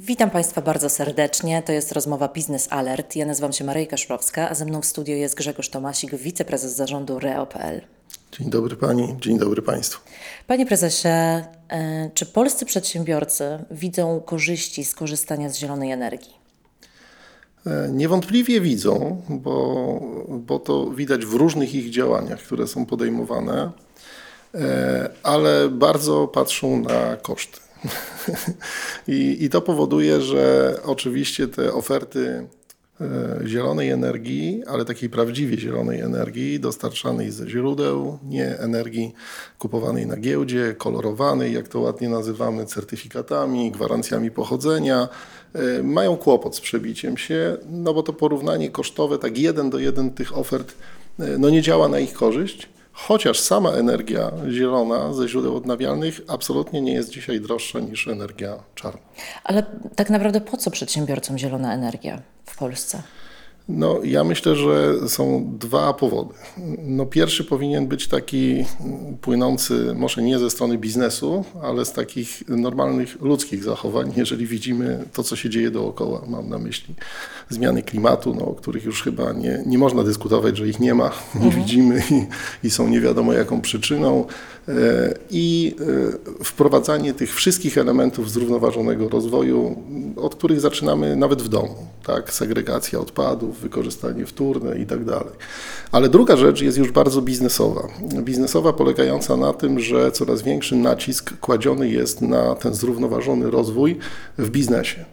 Witam Państwa bardzo serdecznie. To jest rozmowa Business Alert. Ja nazywam się Marejka Szrowska, a ze mną w studio jest Grzegorz Tomasik, wiceprezes zarządu Reo.pl. Dzień dobry Pani, dzień dobry Państwu. Panie prezesie, e, czy polscy przedsiębiorcy widzą korzyści z korzystania z zielonej energii? E, niewątpliwie widzą, bo, bo to widać w różnych ich działaniach, które są podejmowane, e, ale bardzo patrzą na koszty. I, I to powoduje, że oczywiście te oferty e, zielonej energii, ale takiej prawdziwie zielonej energii, dostarczanej ze źródeł, nie energii kupowanej na giełdzie, kolorowanej, jak to ładnie nazywamy, certyfikatami, gwarancjami pochodzenia, e, mają kłopot z przebiciem się, no bo to porównanie kosztowe, tak jeden do jeden tych ofert, e, no nie działa na ich korzyść chociaż sama energia zielona ze źródeł odnawialnych absolutnie nie jest dzisiaj droższa niż energia czarna. Ale tak naprawdę po co przedsiębiorcom zielona energia w Polsce? No, ja myślę, że są dwa powody. No, pierwszy powinien być taki płynący, może nie ze strony biznesu, ale z takich normalnych ludzkich zachowań, jeżeli widzimy to, co się dzieje dookoła. Mam na myśli zmiany klimatu, no, o których już chyba nie, nie można dyskutować, że ich nie ma, nie mhm. widzimy i, i są nie wiadomo jaką przyczyną. E, I e, wprowadzanie tych wszystkich elementów zrównoważonego rozwoju, od których zaczynamy nawet w domu, tak? segregacja odpadów, wykorzystanie wtórne i tak dalej. Ale druga rzecz jest już bardzo biznesowa. Biznesowa polegająca na tym, że coraz większy nacisk kładziony jest na ten zrównoważony rozwój w biznesie.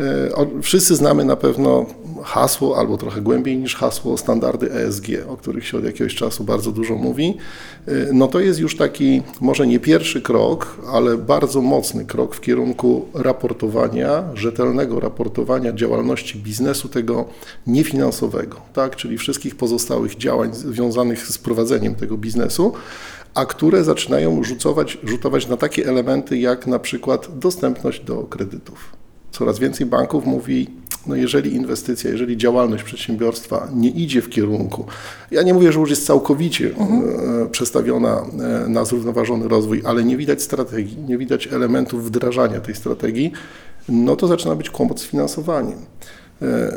E, wszyscy znamy na pewno hasło, albo trochę głębiej niż hasło, standardy ESG, o których się od jakiegoś czasu bardzo dużo mówi. E, no to jest już taki, może nie pierwszy krok, ale bardzo mocny krok w kierunku raportowania, rzetelnego raportowania działalności biznesu, tego niefinansowego, tak? czyli wszystkich pozostałych działań związanych z prowadzeniem tego biznesu a które zaczynają rzucować, rzutować na takie elementy jak na przykład dostępność do kredytów. Coraz więcej banków mówi, no jeżeli inwestycja, jeżeli działalność przedsiębiorstwa nie idzie w kierunku, ja nie mówię, że już jest całkowicie mhm. E, przestawiona e, na zrównoważony rozwój, ale nie widać strategii, nie widać elementów wdrażania tej strategii, no to zaczyna być kłopot z finansowaniem. E,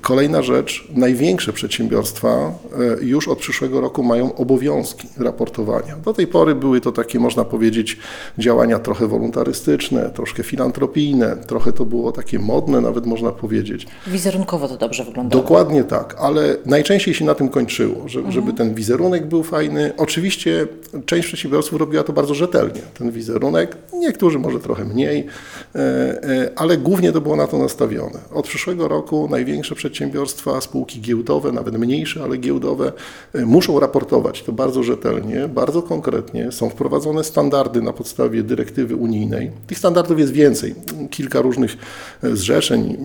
kolejna rzecz, największe przedsiębiorstwa e, już od przyszłego roku mają obowiązki raportowania. Do tej pory były to takie, można powiedzieć, działania trochę wolontarystyczne, troszkę filantropijne, trochę to było takie modne, nawet można powiedzieć. Wizerunkowo to dobrze wyglądało. Dokładnie tak, ale najczęściej się na tym kończyło, żeby, mhm. żeby ten wizerunek był fajny. Oczywiście część przedsiębiorców robiła to bardzo rzetelnie, ten wizerunek, niektórzy może trochę mniej, e, ale głównie to było na to nastawione. Od przyszłego roku roku największe przedsiębiorstwa, spółki giełdowe, nawet mniejsze, ale giełdowe, y, muszą raportować to bardzo rzetelnie, bardzo konkretnie. Są wprowadzone standardy na podstawie dyrektywy unijnej. Tych standardów jest więcej. Kilka różnych y, zrzeszeń,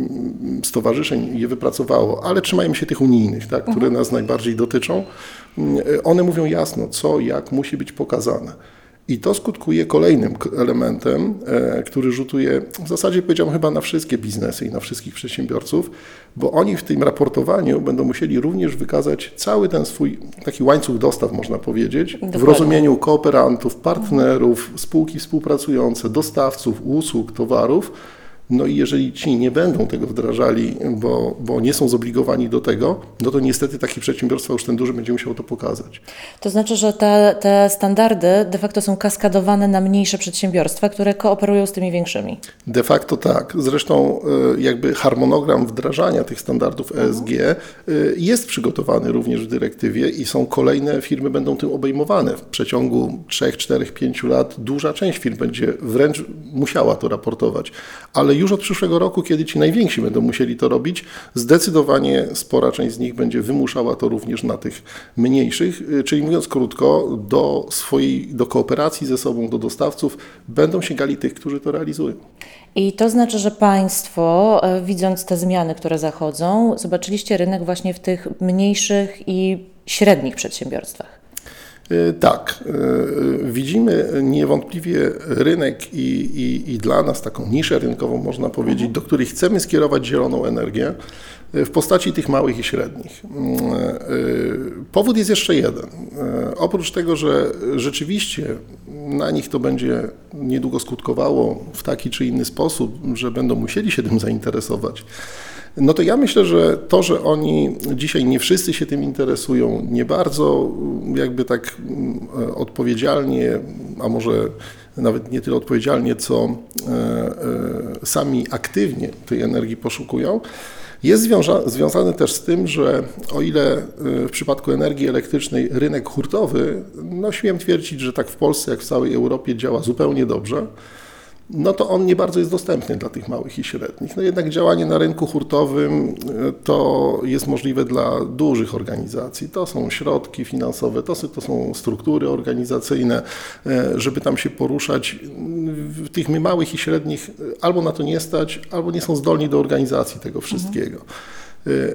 stowarzyszeń je wypracowało, ale trzymajmy się tych unijnych, tak, które mhm. nas najbardziej dotyczą. One mówią jasno, co, jak musi być pokazane. I to skutkuje kolejnym elementem, e, który rzutuje w zasadzie powiedziałbym chyba na wszystkie biznesy i na wszystkich przedsiębiorców, bo oni w tym raportowaniu będą musieli również wykazać cały ten swój taki łańcuch dostaw, można powiedzieć, Dokładnie. w rozumieniu kooperantów, partnerów, spółki współpracujące, dostawców usług, towarów no i jeżeli ci nie będą tego wdrażali, bo, bo nie są zobligowani do tego, no to niestety takie przedsiębiorstwa już ten duży będzie musiał to pokazać. To znaczy, że te, te standardy de facto są kaskadowane na mniejsze przedsiębiorstwa, które kooperują z tymi większymi. De facto tak. Zresztą e, jakby harmonogram wdrażania tych standardów ESG e, jest przygotowany również w dyrektywie i są kolejne firmy będą tym obejmowane. W przeciągu 3, 4, 5 lat duża część firm będzie wręcz musiała to raportować. Ale już od przyszłego roku, kiedy ci najwięksi będą musieli to robić, zdecydowanie spora część z nich będzie wymuszała to również na tych mniejszych, y, czyli mówiąc krótko, do swojej, do kooperacji ze sobą, do dostawców będą sięgali tych, którzy to realizują. I to znaczy, że Państwo, e, widząc te zmiany, które zachodzą, zobaczyliście rynek właśnie w tych mniejszych i średnich przedsiębiorstwach. E, tak, e, widzimy niewątpliwie rynek i, i, i dla nas taką niszę rynkową, można powiedzieć, do której chcemy skierować zieloną energię w postaci tych małych i średnich. Mm, powód jest jeszcze jeden. Oprócz tego, że rzeczywiście na nich to będzie niedługo skutkowało w taki czy inny sposób, że będą musieli się tym zainteresować, no to ja myślę, że to, że oni dzisiaj nie wszyscy się tym interesują, nie bardzo jakby tak mm, odpowiedzialnie, a może nawet nie tyle odpowiedzialnie, co e, e, sami aktywnie tej energii poszukują, jest związa związany też z tym, że o ile e, w przypadku energii elektrycznej rynek hurtowy, no śmiem twierdzić, że tak w Polsce jak w całej Europie działa zupełnie dobrze, no to on nie bardzo jest dostępny dla tych małych i średnich. No jednak działanie na rynku hurtowym e, to jest możliwe dla dużych organizacji. To są środki finansowe, to, to są struktury organizacyjne, e, żeby tam się poruszać. Tych małych i średnich albo na to nie stać, albo nie są zdolni do organizacji tego wszystkiego. Mhm.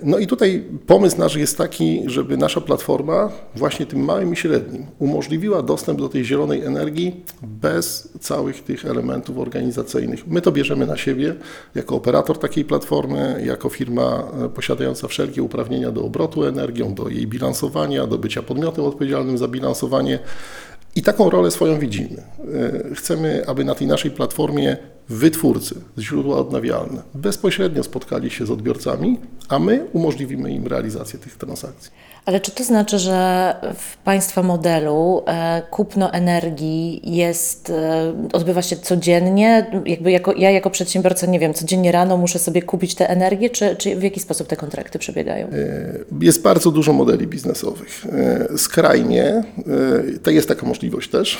No i tutaj pomysł nasz jest taki, żeby nasza platforma właśnie tym małym i średnim umożliwiła dostęp do tej zielonej energii bez całych tych elementów organizacyjnych. My to bierzemy na siebie jako operator takiej platformy, jako firma posiadająca wszelkie uprawnienia do obrotu energią, do jej bilansowania, do bycia podmiotem odpowiedzialnym za bilansowanie. I taką rolę swoją widzimy. E, chcemy, aby na tej naszej platformie wytwórcy z źródła odnawialne bezpośrednio spotkali się z odbiorcami, a my umożliwimy im realizację tych transakcji. Ale czy to znaczy, że w Państwa modelu e, kupno energii jest, e, odbywa się codziennie? Jakby jako, ja jako przedsiębiorca, nie wiem, codziennie rano muszę sobie kupić tę energię, czy, czy w jaki sposób te kontrakty przebiegają? E, jest bardzo dużo modeli biznesowych. Skrajnie, to jest taka możliwość też.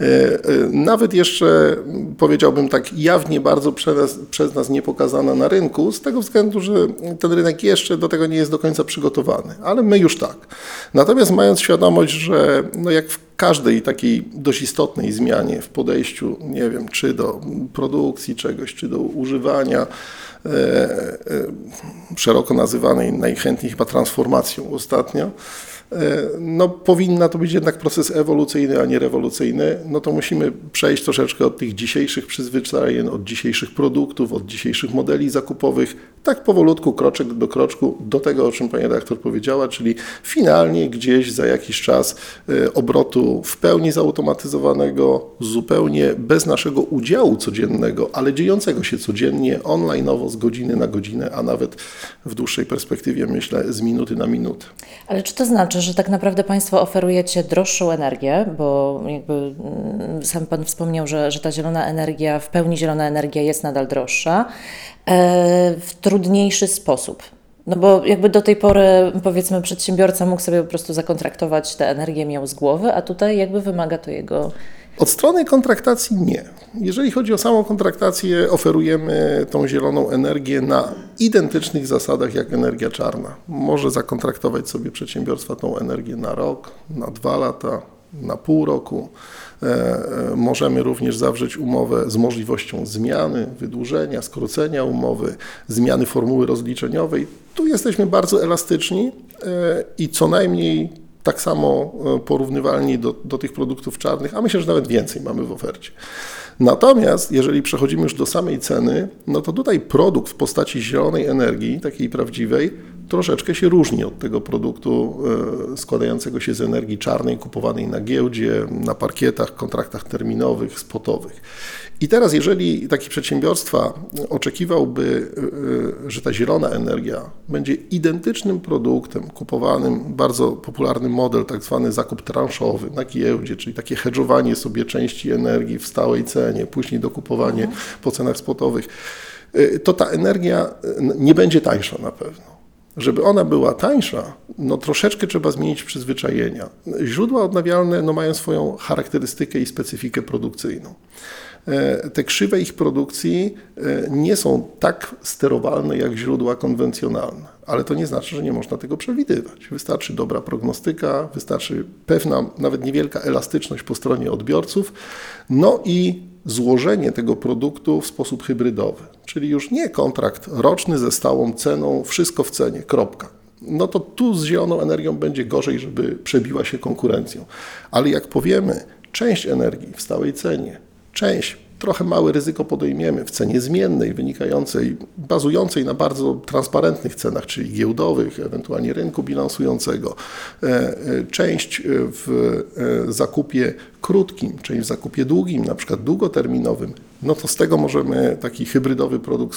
Nawet jeszcze powiedziałbym tak jawnie bardzo przez przez nas nie pokazana na rynku, z tego względu, że ten rynek jeszcze do tego nie jest do końca przygotowany. Ale my już tak. Natomiast mając świadomość, że no jak w każdej takiej dość istotnej zmianie w podejściu, nie wiem, czy do produkcji czegoś, czy do używania, e, e, szeroko nazywanej najchętniej chyba transformacją ostatnio, no, powinna to być jednak proces ewolucyjny, a nie rewolucyjny, no to musimy przejść troszeczkę od tych dzisiejszych przyzwyczajeń, od dzisiejszych produktów, od dzisiejszych modeli zakupowych, tak powolutku, kroczek do kroczku, do tego, o czym pani redaktor powiedziała, czyli finalnie gdzieś za jakiś czas e, obrotu w pełni zautomatyzowanego, zupełnie bez naszego udziału codziennego, ale dziejącego się codziennie, online'owo, z godziny na godzinę, a nawet w dłuższej perspektywie, myślę, z minuty na minutę. Ale czy to znaczy, że tak naprawdę Państwo oferujecie droższą energię, bo jakby mm, sam Pan wspomniał, że, że ta zielona energia, w pełni zielona energia jest nadal droższa, e, w trudniejszy sposób. No bo jakby do tej pory powiedzmy przedsiębiorca mógł sobie po prostu zakontraktować tę energię, miał z głowy, a tutaj jakby wymaga to jego od strony kontraktacji nie. Jeżeli chodzi o samą kontraktację, oferujemy tą zieloną energię na identycznych zasadach jak energia czarna. Może zakontraktować sobie przedsiębiorstwa tą energię na rok, na dwa lata, na pół roku. E, e, możemy również zawrzeć umowę z możliwością zmiany, wydłużenia, skrócenia umowy, zmiany formuły rozliczeniowej. Tu jesteśmy bardzo elastyczni e, i co najmniej tak samo e, porównywalni do, do tych produktów czarnych, a myślę, że nawet więcej mamy w ofercie. Natomiast jeżeli przechodzimy już do samej ceny, no to tutaj produkt w postaci zielonej energii, takiej prawdziwej, troszeczkę się różni od tego produktu e, składającego się z energii czarnej, kupowanej na giełdzie, na parkietach, kontraktach terminowych, spotowych. I teraz, jeżeli taki przedsiębiorstwa oczekiwałby, e, że ta zielona energia będzie identycznym produktem kupowanym, bardzo popularny model, tak zwany zakup transzowy na giełdzie, czyli takie hedżowanie sobie części energii w stałej cenie, później dokupowanie mhm. po cenach spotowych, e, to ta energia nie będzie tańsza na pewno. Żeby ona była tańsza, no troszeczkę trzeba zmienić przyzwyczajenia. Źródła odnawialne no, mają swoją charakterystykę i specyfikę produkcyjną. E, te krzywe ich produkcji e, nie są tak sterowalne jak źródła konwencjonalne, ale to nie znaczy, że nie można tego przewidywać. Wystarczy dobra prognostyka, wystarczy pewna, nawet niewielka elastyczność po stronie odbiorców, no i złożenie tego produktu w sposób hybrydowy, czyli już nie kontrakt roczny ze stałą ceną, wszystko w cenie, kropka. No to tu z zieloną energią będzie gorzej, żeby przebiła się konkurencją. Ale jak powiemy, część energii w stałej cenie, część trochę małe ryzyko podejmiemy w cenie zmiennej, wynikającej, bazującej na bardzo transparentnych cenach, czyli giełdowych, ewentualnie rynku bilansującego, e, e, część w zakupie krótkim, część w zakupie długim, na przykład długoterminowym, no to z tego możemy taki hybrydowy produkt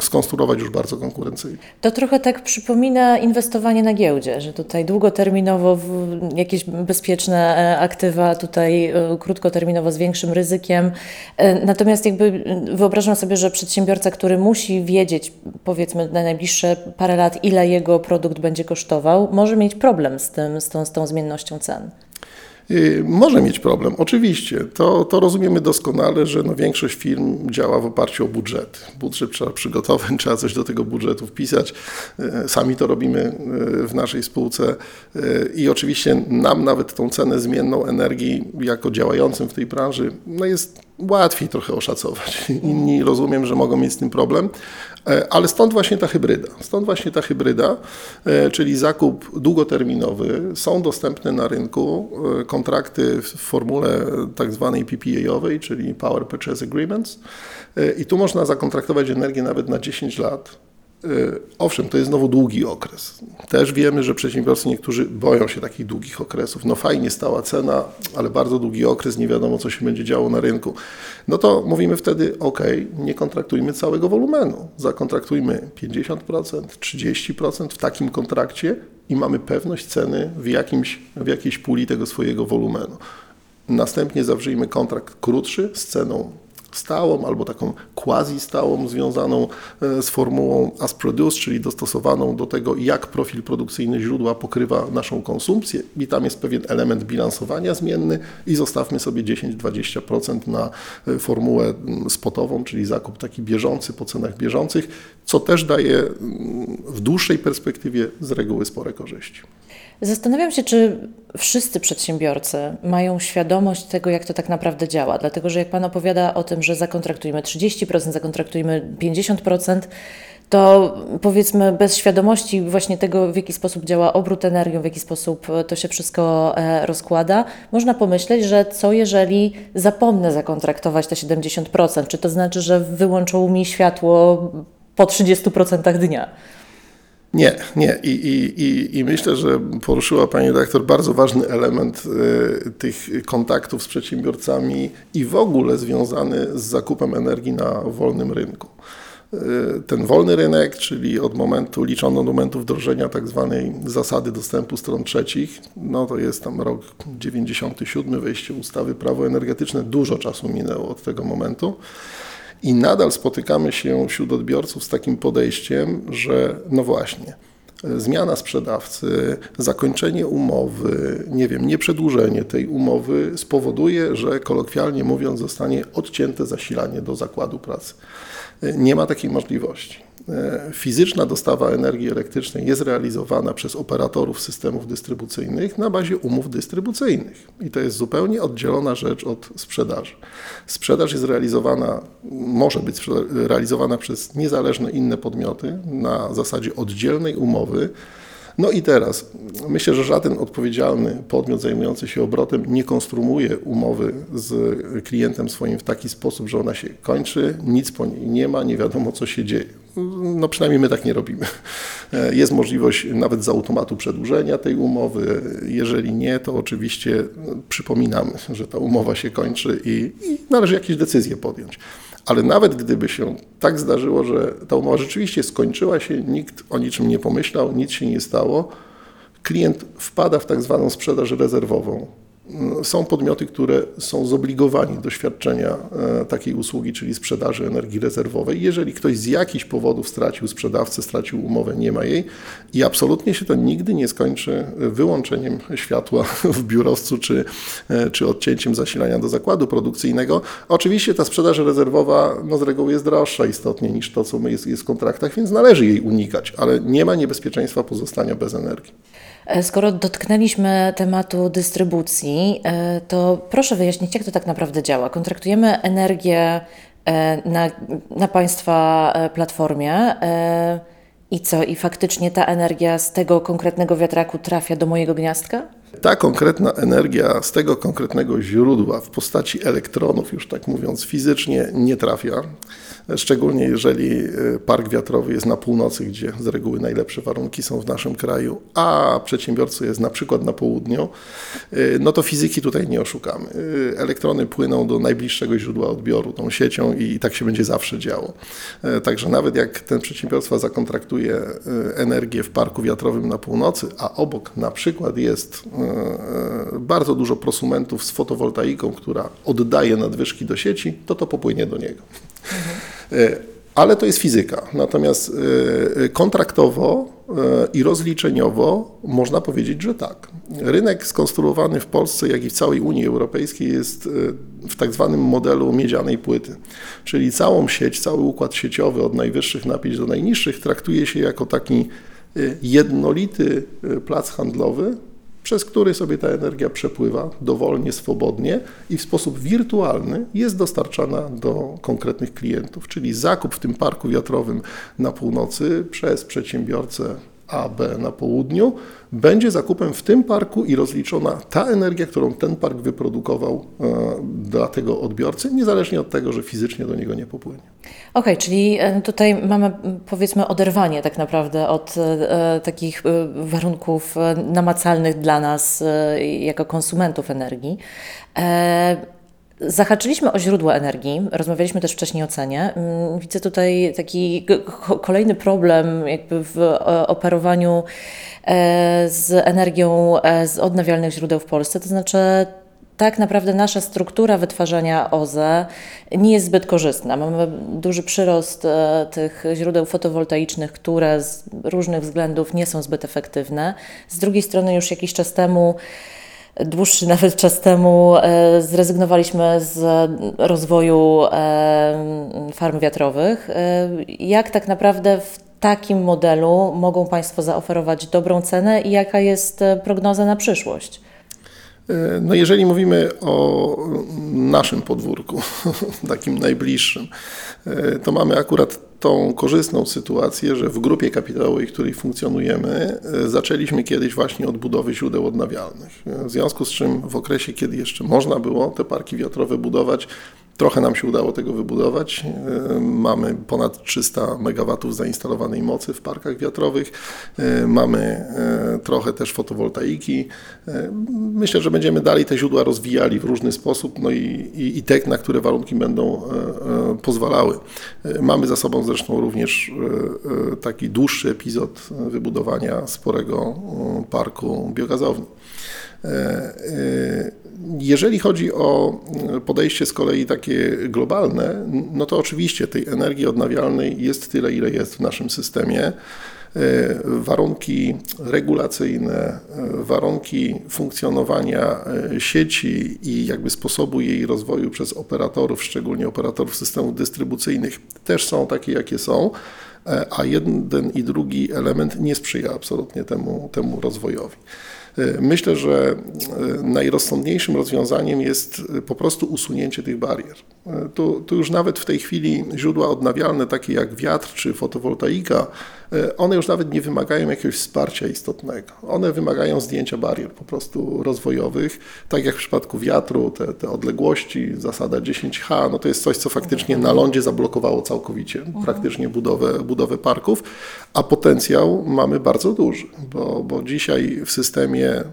skonstruować już bardzo konkurencyjnie. To trochę tak przypomina inwestowanie na giełdzie, że tutaj długoterminowo w jakieś bezpieczne e, aktywa, tutaj e, krótkoterminowo z większym ryzykiem. E, natomiast jakby wyobrażam sobie, że przedsiębiorca, który musi wiedzieć powiedzmy na najbliższe parę lat, ile jego produkt będzie kosztował, może mieć problem z, tym, z, tą, z tą zmiennością cen. Y, może mieć problem, oczywiście. To, to rozumiemy doskonale, że no większość firm działa w oparciu o budżet. Budżet trzeba przygotować, trzeba coś do tego budżetu wpisać. Y, sami to robimy y, w naszej spółce i oczywiście nam nawet tą cenę zmienną energii jako działającym w tej branży no jest łatwiej trochę oszacować. Inni rozumiem, że mogą mieć z tym problem, e, ale stąd właśnie ta hybryda. Stąd właśnie ta hybryda, e, czyli zakup długoterminowy. Są dostępne na rynku e, kontrakty w formule tak zwanej PPA-owej, czyli Power Purchase Agreements. I tu można zakontraktować energię nawet na 10 lat owszem, to jest znowu długi okres. Też wiemy, że przedsiębiorcy niektórzy boją się takich długich okresów. No fajnie, stała cena, ale bardzo długi okres, nie wiadomo, co się będzie działo na rynku. No to mówimy wtedy, ok, nie kontraktujmy całego wolumenu. Zakontraktujmy 50%, 30% w takim kontrakcie i mamy pewność ceny w, jakimś, w jakiejś puli tego swojego wolumenu. Następnie zawrzyjmy kontrakt krótszy z ceną stałą albo taką quasi-stałą związaną e, z formułą as produced, czyli dostosowaną do tego, jak profil produkcyjny źródła pokrywa naszą konsumpcję i tam jest pewien element bilansowania zmienny i zostawmy sobie 10-20% na e, formułę mm, spotową, czyli zakup taki bieżący po cenach bieżących, co też daje mm, w dłuższej perspektywie z reguły spore korzyści. Zastanawiam się, czy wszyscy przedsiębiorcy mają świadomość tego, jak to tak naprawdę działa. Dlatego, że jak Pan opowiada o tym, że zakontraktujemy 30%, zakontraktujemy 50%, to powiedzmy bez świadomości właśnie tego, w jaki sposób działa obrót energią, w jaki sposób to się wszystko e, rozkłada, można pomyśleć, że co jeżeli zapomnę zakontraktować te 70%? Czy to znaczy, że wyłączą mi światło po 30% dnia? Nie, nie. I, i, i, I myślę, że poruszyła Pani redaktor bardzo ważny element y, tych kontaktów z przedsiębiorcami i w ogóle związany z zakupem energii na wolnym rynku. Y, ten wolny rynek, czyli od momentu, liczono od momentu wdrożenia tak zwanej zasady dostępu stron trzecich, no to jest tam rok 97, wejście ustawy prawo energetyczne, dużo czasu minęło od tego momentu. I nadal spotykamy się wśród odbiorców z takim podejściem, że no właśnie, zmiana sprzedawcy, zakończenie umowy, nie wiem, nieprzedłużenie tej umowy spowoduje, że kolokwialnie mówiąc zostanie odcięte zasilanie do zakładu pracy. Nie ma takiej możliwości. E, fizyczna dostawa energii elektrycznej jest realizowana przez operatorów systemów dystrybucyjnych na bazie umów dystrybucyjnych. I to jest zupełnie oddzielona rzecz od sprzedaży. Sprzedaż jest realizowana, może być realizowana przez niezależne inne podmioty na zasadzie oddzielnej umowy. No i teraz myślę, że żaden odpowiedzialny podmiot zajmujący się obrotem nie konstruuje umowy z klientem swoim w taki sposób, że ona się kończy, nic po niej nie ma, nie wiadomo co się dzieje. No przynajmniej my tak nie robimy. Jest możliwość nawet z automatu przedłużenia tej umowy. Jeżeli nie, to oczywiście przypominamy, że ta umowa się kończy i, i należy jakieś decyzje podjąć. Ale nawet gdyby się tak zdarzyło, że ta umowa rzeczywiście skończyła się, nikt o niczym nie pomyślał, nic się nie stało, klient wpada w tak zwaną sprzedaż rezerwową. Są podmioty, które są zobligowani do świadczenia e, takiej usługi, czyli sprzedaży energii rezerwowej. Jeżeli ktoś z jakichś powodów stracił sprzedawcę, stracił umowę, nie ma jej i absolutnie się to nigdy nie skończy wyłączeniem światła w biurowcu czy, e, czy odcięciem zasilania do zakładu produkcyjnego. Oczywiście ta sprzedaż rezerwowa no, z reguły jest droższa istotnie niż to, co jest, jest w kontraktach, więc należy jej unikać, ale nie ma niebezpieczeństwa pozostania bez energii. E, skoro dotknęliśmy tematu dystrybucji, e, to proszę wyjaśnić, jak to tak naprawdę działa. Kontraktujemy energię e, na, na Państwa platformie i co? I faktycznie ta energia z tego konkretnego wiatraku trafia do mojego gniazdka? Ta konkretna energia z tego konkretnego źródła w postaci elektronów, już tak mówiąc fizycznie, nie trafia. Szczególnie jeżeli e, park wiatrowy jest na północy, gdzie z reguły najlepsze warunki są w naszym kraju, a przedsiębiorcy jest na przykład na południu, e, no to fizyki tutaj nie oszukamy. E, Elektrony płyną do najbliższego źródła odbioru tą siecią i tak się będzie zawsze działo. Także nawet jak ten przedsiębiorstwa zakontraktuje energię w parku wiatrowym na północy, a obok na przykład jest bardzo dużo prosumentów z fotowoltaiką, która oddaje nadwyżki do sieci, to to popłynie do niego. E, Ale to jest fizyka. Natomiast e, kontraktowo e, i rozliczeniowo można powiedzieć, że tak. Rynek skonstruowany w Polsce, jak i w całej Unii Europejskiej jest e, w tak zwanym modelu miedzianej płyty. Czyli całą sieć, cały układ sieciowy od najwyższych napięć do najniższych traktuje się jako taki e, jednolity e, plac handlowy, przez który sobie ta energia przepływa dowolnie, swobodnie i w sposób wirtualny jest dostarczana do konkretnych klientów. Czyli zakup w tym parku wiatrowym na północy przez przedsiębiorcę A, B na południu będzie zakupem w tym parku i rozliczona ta energia, którą ten park wyprodukował e, dla tego odbiorcy, niezależnie od tego, że fizycznie do niego nie popłynie. Okej, czyli e, tutaj mamy powiedzmy oderwanie tak naprawdę od e, takich warunków namacalnych dla nas jako konsumentów energii. Zahaczyliśmy o źródła energii, rozmawialiśmy też wcześniej o cenie. Mm, Widzę tutaj taki kolejny problem jakby w e, operowaniu e, z energią e, z odnawialnych źródeł w Polsce, to znaczy tak naprawdę nasza struktura wytwarzania OZE nie jest zbyt korzystna. Mamy duży przyrost tych źródeł fotowoltaicznych, które z różnych względów nie są zbyt efektywne. Z drugiej strony już jakiś czas temu dłuższy nawet czas temu e, zrezygnowaliśmy z rozwoju farm wiatrowych. E, Jak tak naprawdę w takim modelu mogą Państwo zaoferować dobrą cenę i jaka jest e, prognoza na przyszłość? No jeżeli mówimy o naszym podwórku, takim najbliższym, to mamy akurat tą korzystną sytuację, że w grupie kapitałowej, w której funkcjonujemy, e, zaczęliśmy kiedyś właśnie od budowy źródeł odnawialnych. E, W związku z czym w okresie, kiedy jeszcze można było te parki wiatrowe budować, Trochę nam się udało tego wybudować. E, Mamy ponad 300 MW zainstalowanej mocy w parkach wiatrowych. E, Mamy e, trochę też fotowoltaiki. Myślę, że będziemy dalej te źródła rozwijali w różny sposób, no i, i, i na które warunki będą pozwalały. Mamy za sobą zresztą również taki dłuższy epizod wybudowania sporego parku biogazowni. E, e, Jeżeli chodzi o podejście z kolei takie globalne, no to oczywiście tej energii odnawialnej jest tyle, ile jest w naszym systemie. E, Warunki regulacyjne, warunki funkcjonowania sieci i jakby sposobu jej rozwoju przez operatorów, szczególnie operatorów systemów dystrybucyjnych, też są takie, jakie są a jeden i drugi element nie sprzyja absolutnie temu, temu rozwojowi. Myślę, że e, najrozsądniejszym rozwiązaniem jest e, po prostu usunięcie tych barier. E, Tu, tu już nawet w tej chwili źródła odnawialne, takie jak wiatr czy fotowoltaika, one już nawet nie wymagają jakiegoś wsparcia istotnego. One wymagają zdjęcia barier po prostu rozwojowych. Tak jak w przypadku wiatru, te, te odległości, zasada 10H, no to jest coś, co faktycznie na lądzie zablokowało całkowicie praktycznie budowę, budowę parków, a potencjał mamy bardzo duży, bo, bo dzisiaj w systemie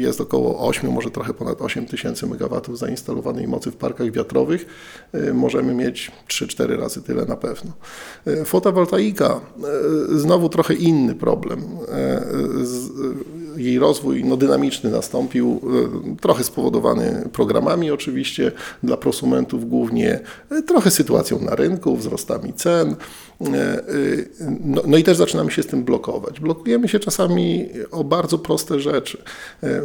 jest około 8, może trochę ponad 8 tysięcy megawatów zainstalowanej mocy w parkach wiatrowych. Y, Możemy mieć 3-4 razy tyle na pewno. Y, Fotowoltaika, y, znowu trochę inny problem. Jej rozwój no, dynamiczny nastąpił, y, trochę spowodowany programami oczywiście, dla prosumentów głównie, y, trochę sytuacją na rynku, wzrostami cen. Y, No, no i też zaczynamy się z tym blokować. Blokujemy się czasami o bardzo proste rzeczy.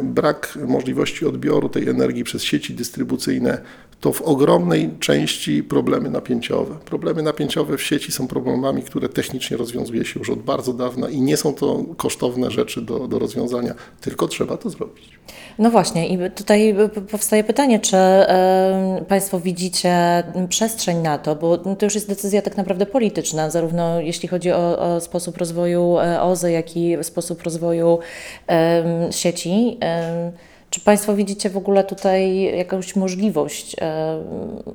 Brak możliwości odbioru tej energii przez sieci dystrybucyjne to w ogromnej części problemy napięciowe. Problemy napięciowe w sieci są problemami, które technicznie rozwiązuje się już od bardzo dawna i nie są to kosztowne rzeczy do, do rozwiązania. tylko trzeba to zrobić. No właśnie, i tutaj powstaje pytanie, czy Państwo widzicie przestrzeń na to, bo to już jest decyzja tak naprawdę polityczna, zarówno jeśli chodzi o, o sposób rozwoju e, OZE, jak i sposób rozwoju sieci. Czy Państwo widzicie w ogóle tutaj jakąś możliwość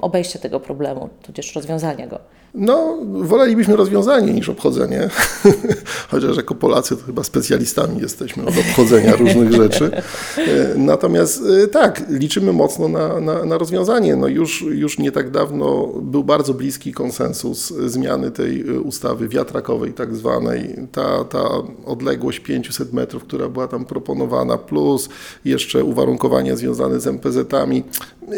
obejścia tego problemu, tudzież rozwiązania go? No, wolelibyśmy rozwiązanie niż obchodzenie, chociaż jako Polacy to chyba specjalistami jesteśmy od obchodzenia różnych rzeczy. E, natomiast e, tak, liczymy mocno na, na, na, rozwiązanie. No już, już nie tak dawno był bardzo bliski konsensus zmiany tej e, ustawy wiatrakowej tak zwanej. Ta, ta odległość 500 metrów, która była tam proponowana, plus jeszcze uwarunkowania związane z MPZ-ami.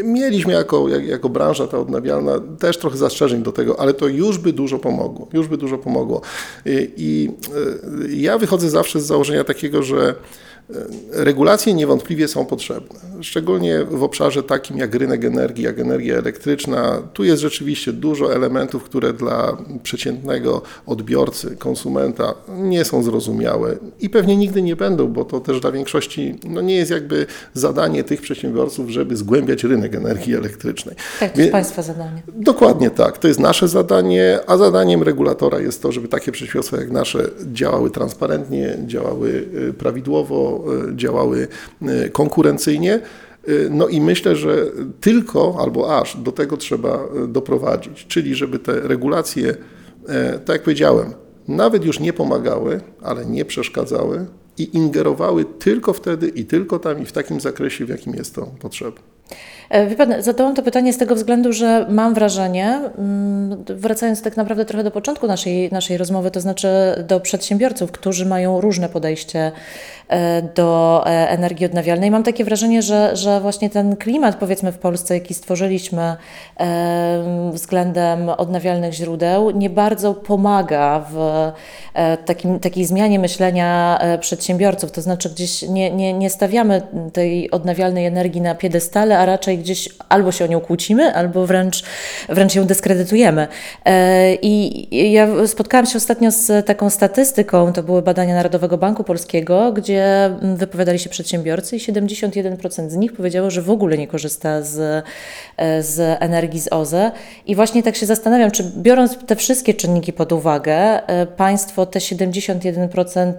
Mieliśmy jako, jako branża ta odnawialna też trochę zastrzeżeń do tego, ale to już by dużo pomogło. Już by dużo pomogło. I, i ja wychodzę zawsze z założenia takiego, że Regulacje niewątpliwie są potrzebne, szczególnie w obszarze takim jak rynek energii, jak energia elektryczna. Tu jest rzeczywiście dużo elementów, które dla przeciętnego odbiorcy, konsumenta nie są zrozumiałe i pewnie nigdy nie będą, bo to też dla większości no nie jest jakby zadanie tych przedsiębiorców, żeby zgłębiać rynek energii elektrycznej. Tak, to jest Państwa zadanie. Dokładnie tak, to jest nasze zadanie, a zadaniem regulatora jest to, żeby takie przedsiębiorstwa jak nasze działały transparentnie, działały y, prawidłowo, E, działały e, konkurencyjnie. E, no i myślę, że tylko albo aż do tego trzeba doprowadzić, czyli żeby te regulacje, tak jak powiedziałem, nawet już nie pomagały, ale nie przeszkadzały i ingerowały tylko wtedy i tylko tam i w takim zakresie, w jakim jest to potrzebne. E, wie pan, zadałam to pytanie z tego względu, że mam wrażenie, mm, wracając tak naprawdę trochę do początku naszej, naszej rozmowy, to znaczy do przedsiębiorców, którzy mają różne podejście e, do e, energii odnawialnej. Mam takie wrażenie, że, że właśnie ten klimat, powiedzmy w Polsce, jaki stworzyliśmy względem odnawialnych źródeł, nie bardzo pomaga w takim, takiej zmianie myślenia przedsiębiorców. To znaczy, gdzieś nie, nie, nie stawiamy tej odnawialnej energii na piedestale, a raczej gdzieś albo się o nią kłócimy, albo wręcz, wręcz ją dyskredytujemy. E, I ja spotkałam się ostatnio z taką statystyką, to były badania Narodowego Banku Polskiego, gdzie wypowiadali się przedsiębiorcy i 71% z nich powiedziało, że w ogóle nie korzysta z, e, z energii z OZE. I właśnie tak się zastanawiam, czy biorąc te wszystkie czynniki pod uwagę, e, państwo te 71%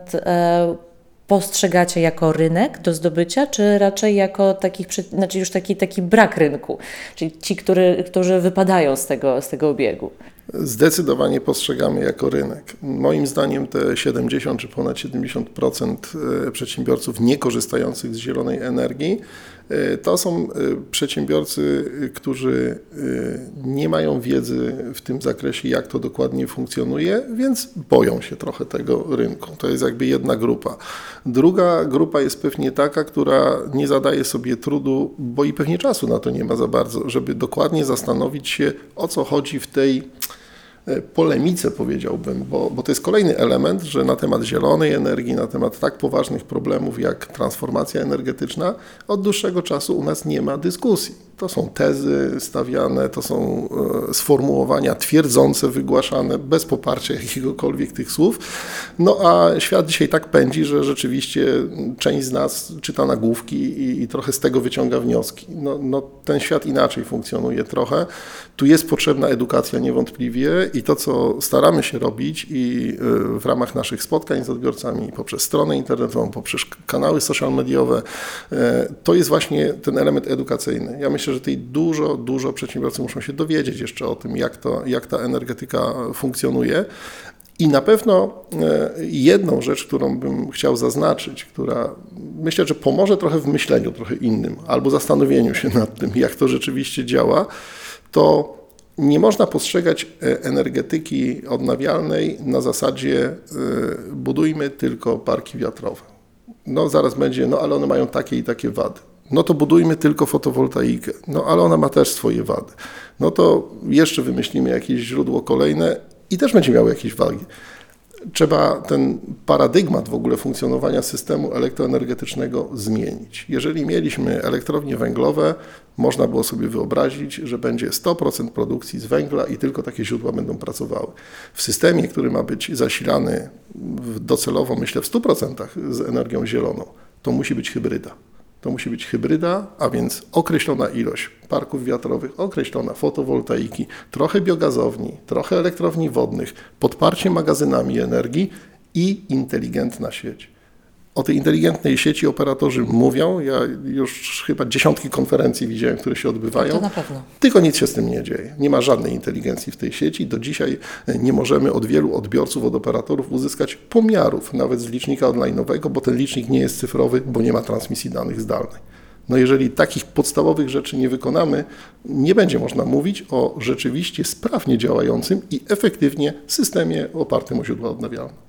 postrzegacie jako rynek do zdobycia, czy raczej jako takich, znaczy już taki, taki brak rynku, czyli ci, który, którzy wypadają z tego, z tego obiegu? Zdecydowanie postrzegamy jako rynek. Moim zdaniem te 70 czy ponad 70% e, przedsiębiorców niekorzystających z zielonej energii to są e, przedsiębiorcy, którzy nie mają wiedzy w tym zakresie, jak to dokładnie funkcjonuje, więc boją się trochę tego rynku. To jest jakby jedna grupa. Druga grupa jest pewnie taka, która nie zadaje sobie trudu, bo i pewnie czasu na to nie ma za bardzo, żeby dokładnie zastanowić się, o co chodzi w tej E, polemice, powiedziałbym, bo, bo to jest kolejny element, że na temat zielonej energii, na temat tak poważnych problemów jak transformacja energetyczna, od dłuższego czasu u nas nie ma dyskusji. To są tezy stawiane, to są e, sformułowania twierdzące, wygłaszane bez poparcia jakiegokolwiek tych słów. No a świat dzisiaj tak pędzi, że rzeczywiście część z nas czyta nagłówki i, i trochę z tego wyciąga wnioski. No, no, ten świat inaczej funkcjonuje trochę. Tu jest potrzebna edukacja niewątpliwie i to, co staramy się robić i e, w ramach naszych spotkań z odbiorcami poprzez stronę internetową, poprzez kanały social mediowe, e, to jest właśnie ten element edukacyjny. Ja myślę, myślę, że tutaj dużo, dużo przedsiębiorcy muszą się dowiedzieć jeszcze o tym, jak, to, jak ta energetyka funkcjonuje. I na pewno e, jedną rzecz, którą bym chciał zaznaczyć, która myślę, że pomoże trochę w myśleniu trochę innym albo zastanowieniu się nad tym, jak to rzeczywiście działa, to nie można postrzegać e, energetyki odnawialnej na zasadzie e, budujmy tylko parki wiatrowe. No zaraz będzie, no ale one mają takie i takie wady no to budujmy tylko fotowoltaikę. No ale ona ma też swoje wady. No to jeszcze wymyślimy jakieś źródło kolejne i też będzie miało jakieś wagi. trzeba ten paradygmat w ogóle funkcjonowania systemu elektroenergetycznego zmienić. Jeżeli mieliśmy elektrownie węglowe, można było sobie wyobrazić, że będzie 100% produkcji z węgla i tylko takie źródła będą pracowały. W systemie, który ma być zasilany docelowo, myślę, w 100% z energią zieloną, to musi być hybryda. To musi być hybryda, a więc określona ilość parków wiatrowych, określona fotowoltaiki, trochę biogazowni, trochę elektrowni wodnych, podparcie magazynami energii i inteligentna sieć. O tej inteligentnej sieci operatorzy mówią. Ja już chyba dziesiątki konferencji widziałem, które się odbywają. To na pewno. Tylko nic się z tym nie dzieje. Nie ma żadnej inteligencji w tej sieci. Do dzisiaj e, nie możemy od wielu odbiorców, od operatorów uzyskać pomiarów, nawet z licznika online'owego, bo ten licznik nie jest cyfrowy, bo nie ma transmisji danych zdalnej. No jeżeli takich podstawowych rzeczy nie wykonamy, nie będzie można mówić o rzeczywiście sprawnie działającym i efektywnie systemie opartym o źródła odnawialne.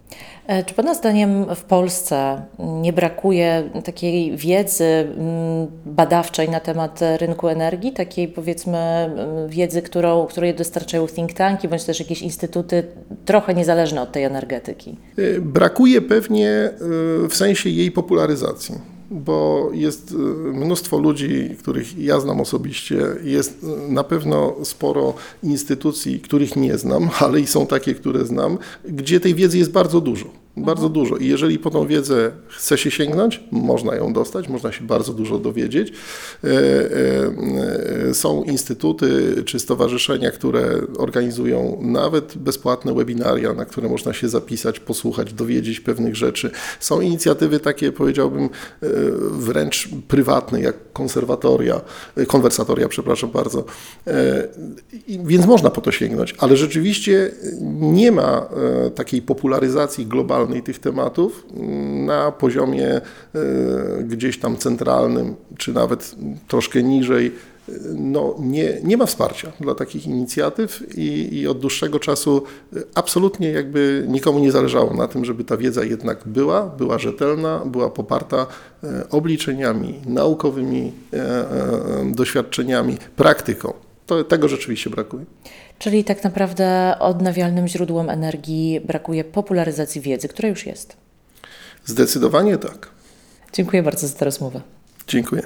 E, Czy Pana zdaniem w Polsce nie brakuje takiej wiedzy mm, badawczej na temat rynku energii, takiej powiedzmy mm, wiedzy, którą, której dostarczają think tanki, bądź też jakieś instytuty trochę niezależne od tej energetyki? Y, Brakuje pewnie y, w sensie jej popularyzacji, bo jest y, mnóstwo ludzi, których ja znam osobiście, jest y, na pewno sporo instytucji, których nie znam, ale i są takie, które znam, gdzie tej wiedzy jest bardzo dużo. Bardzo dużo. I jeżeli po tą wiedzę chce się sięgnąć, można ją dostać, można się bardzo dużo dowiedzieć. E, e, e, Są instytuty czy stowarzyszenia, które organizują nawet bezpłatne webinaria, na które można się zapisać, posłuchać, dowiedzieć pewnych rzeczy. Są inicjatywy takie, powiedziałbym, wręcz prywatne, jak konserwatoria, konwersatoria, przepraszam bardzo. Więc można po to sięgnąć, ale rzeczywiście nie ma takiej popularyzacji globalnej tych tematów na poziomie e, gdzieś tam centralnym, czy nawet troszkę niżej. E, No, nie, nie ma wsparcia dla takich inicjatyw i, i od dłuższego czasu e, absolutnie jakby nikomu nie zależało na tym, żeby ta wiedza jednak była, była rzetelna, była poparta obliczeniami naukowymi, doświadczeniami, praktyką. To, tego rzeczywiście brakuje. Czyli tak naprawdę odnawialnym źródłom energii brakuje popularyzacji wiedzy, która już jest. Zdecydowanie tak. Dziękuję bardzo za tę rozmowę. Dziękuję.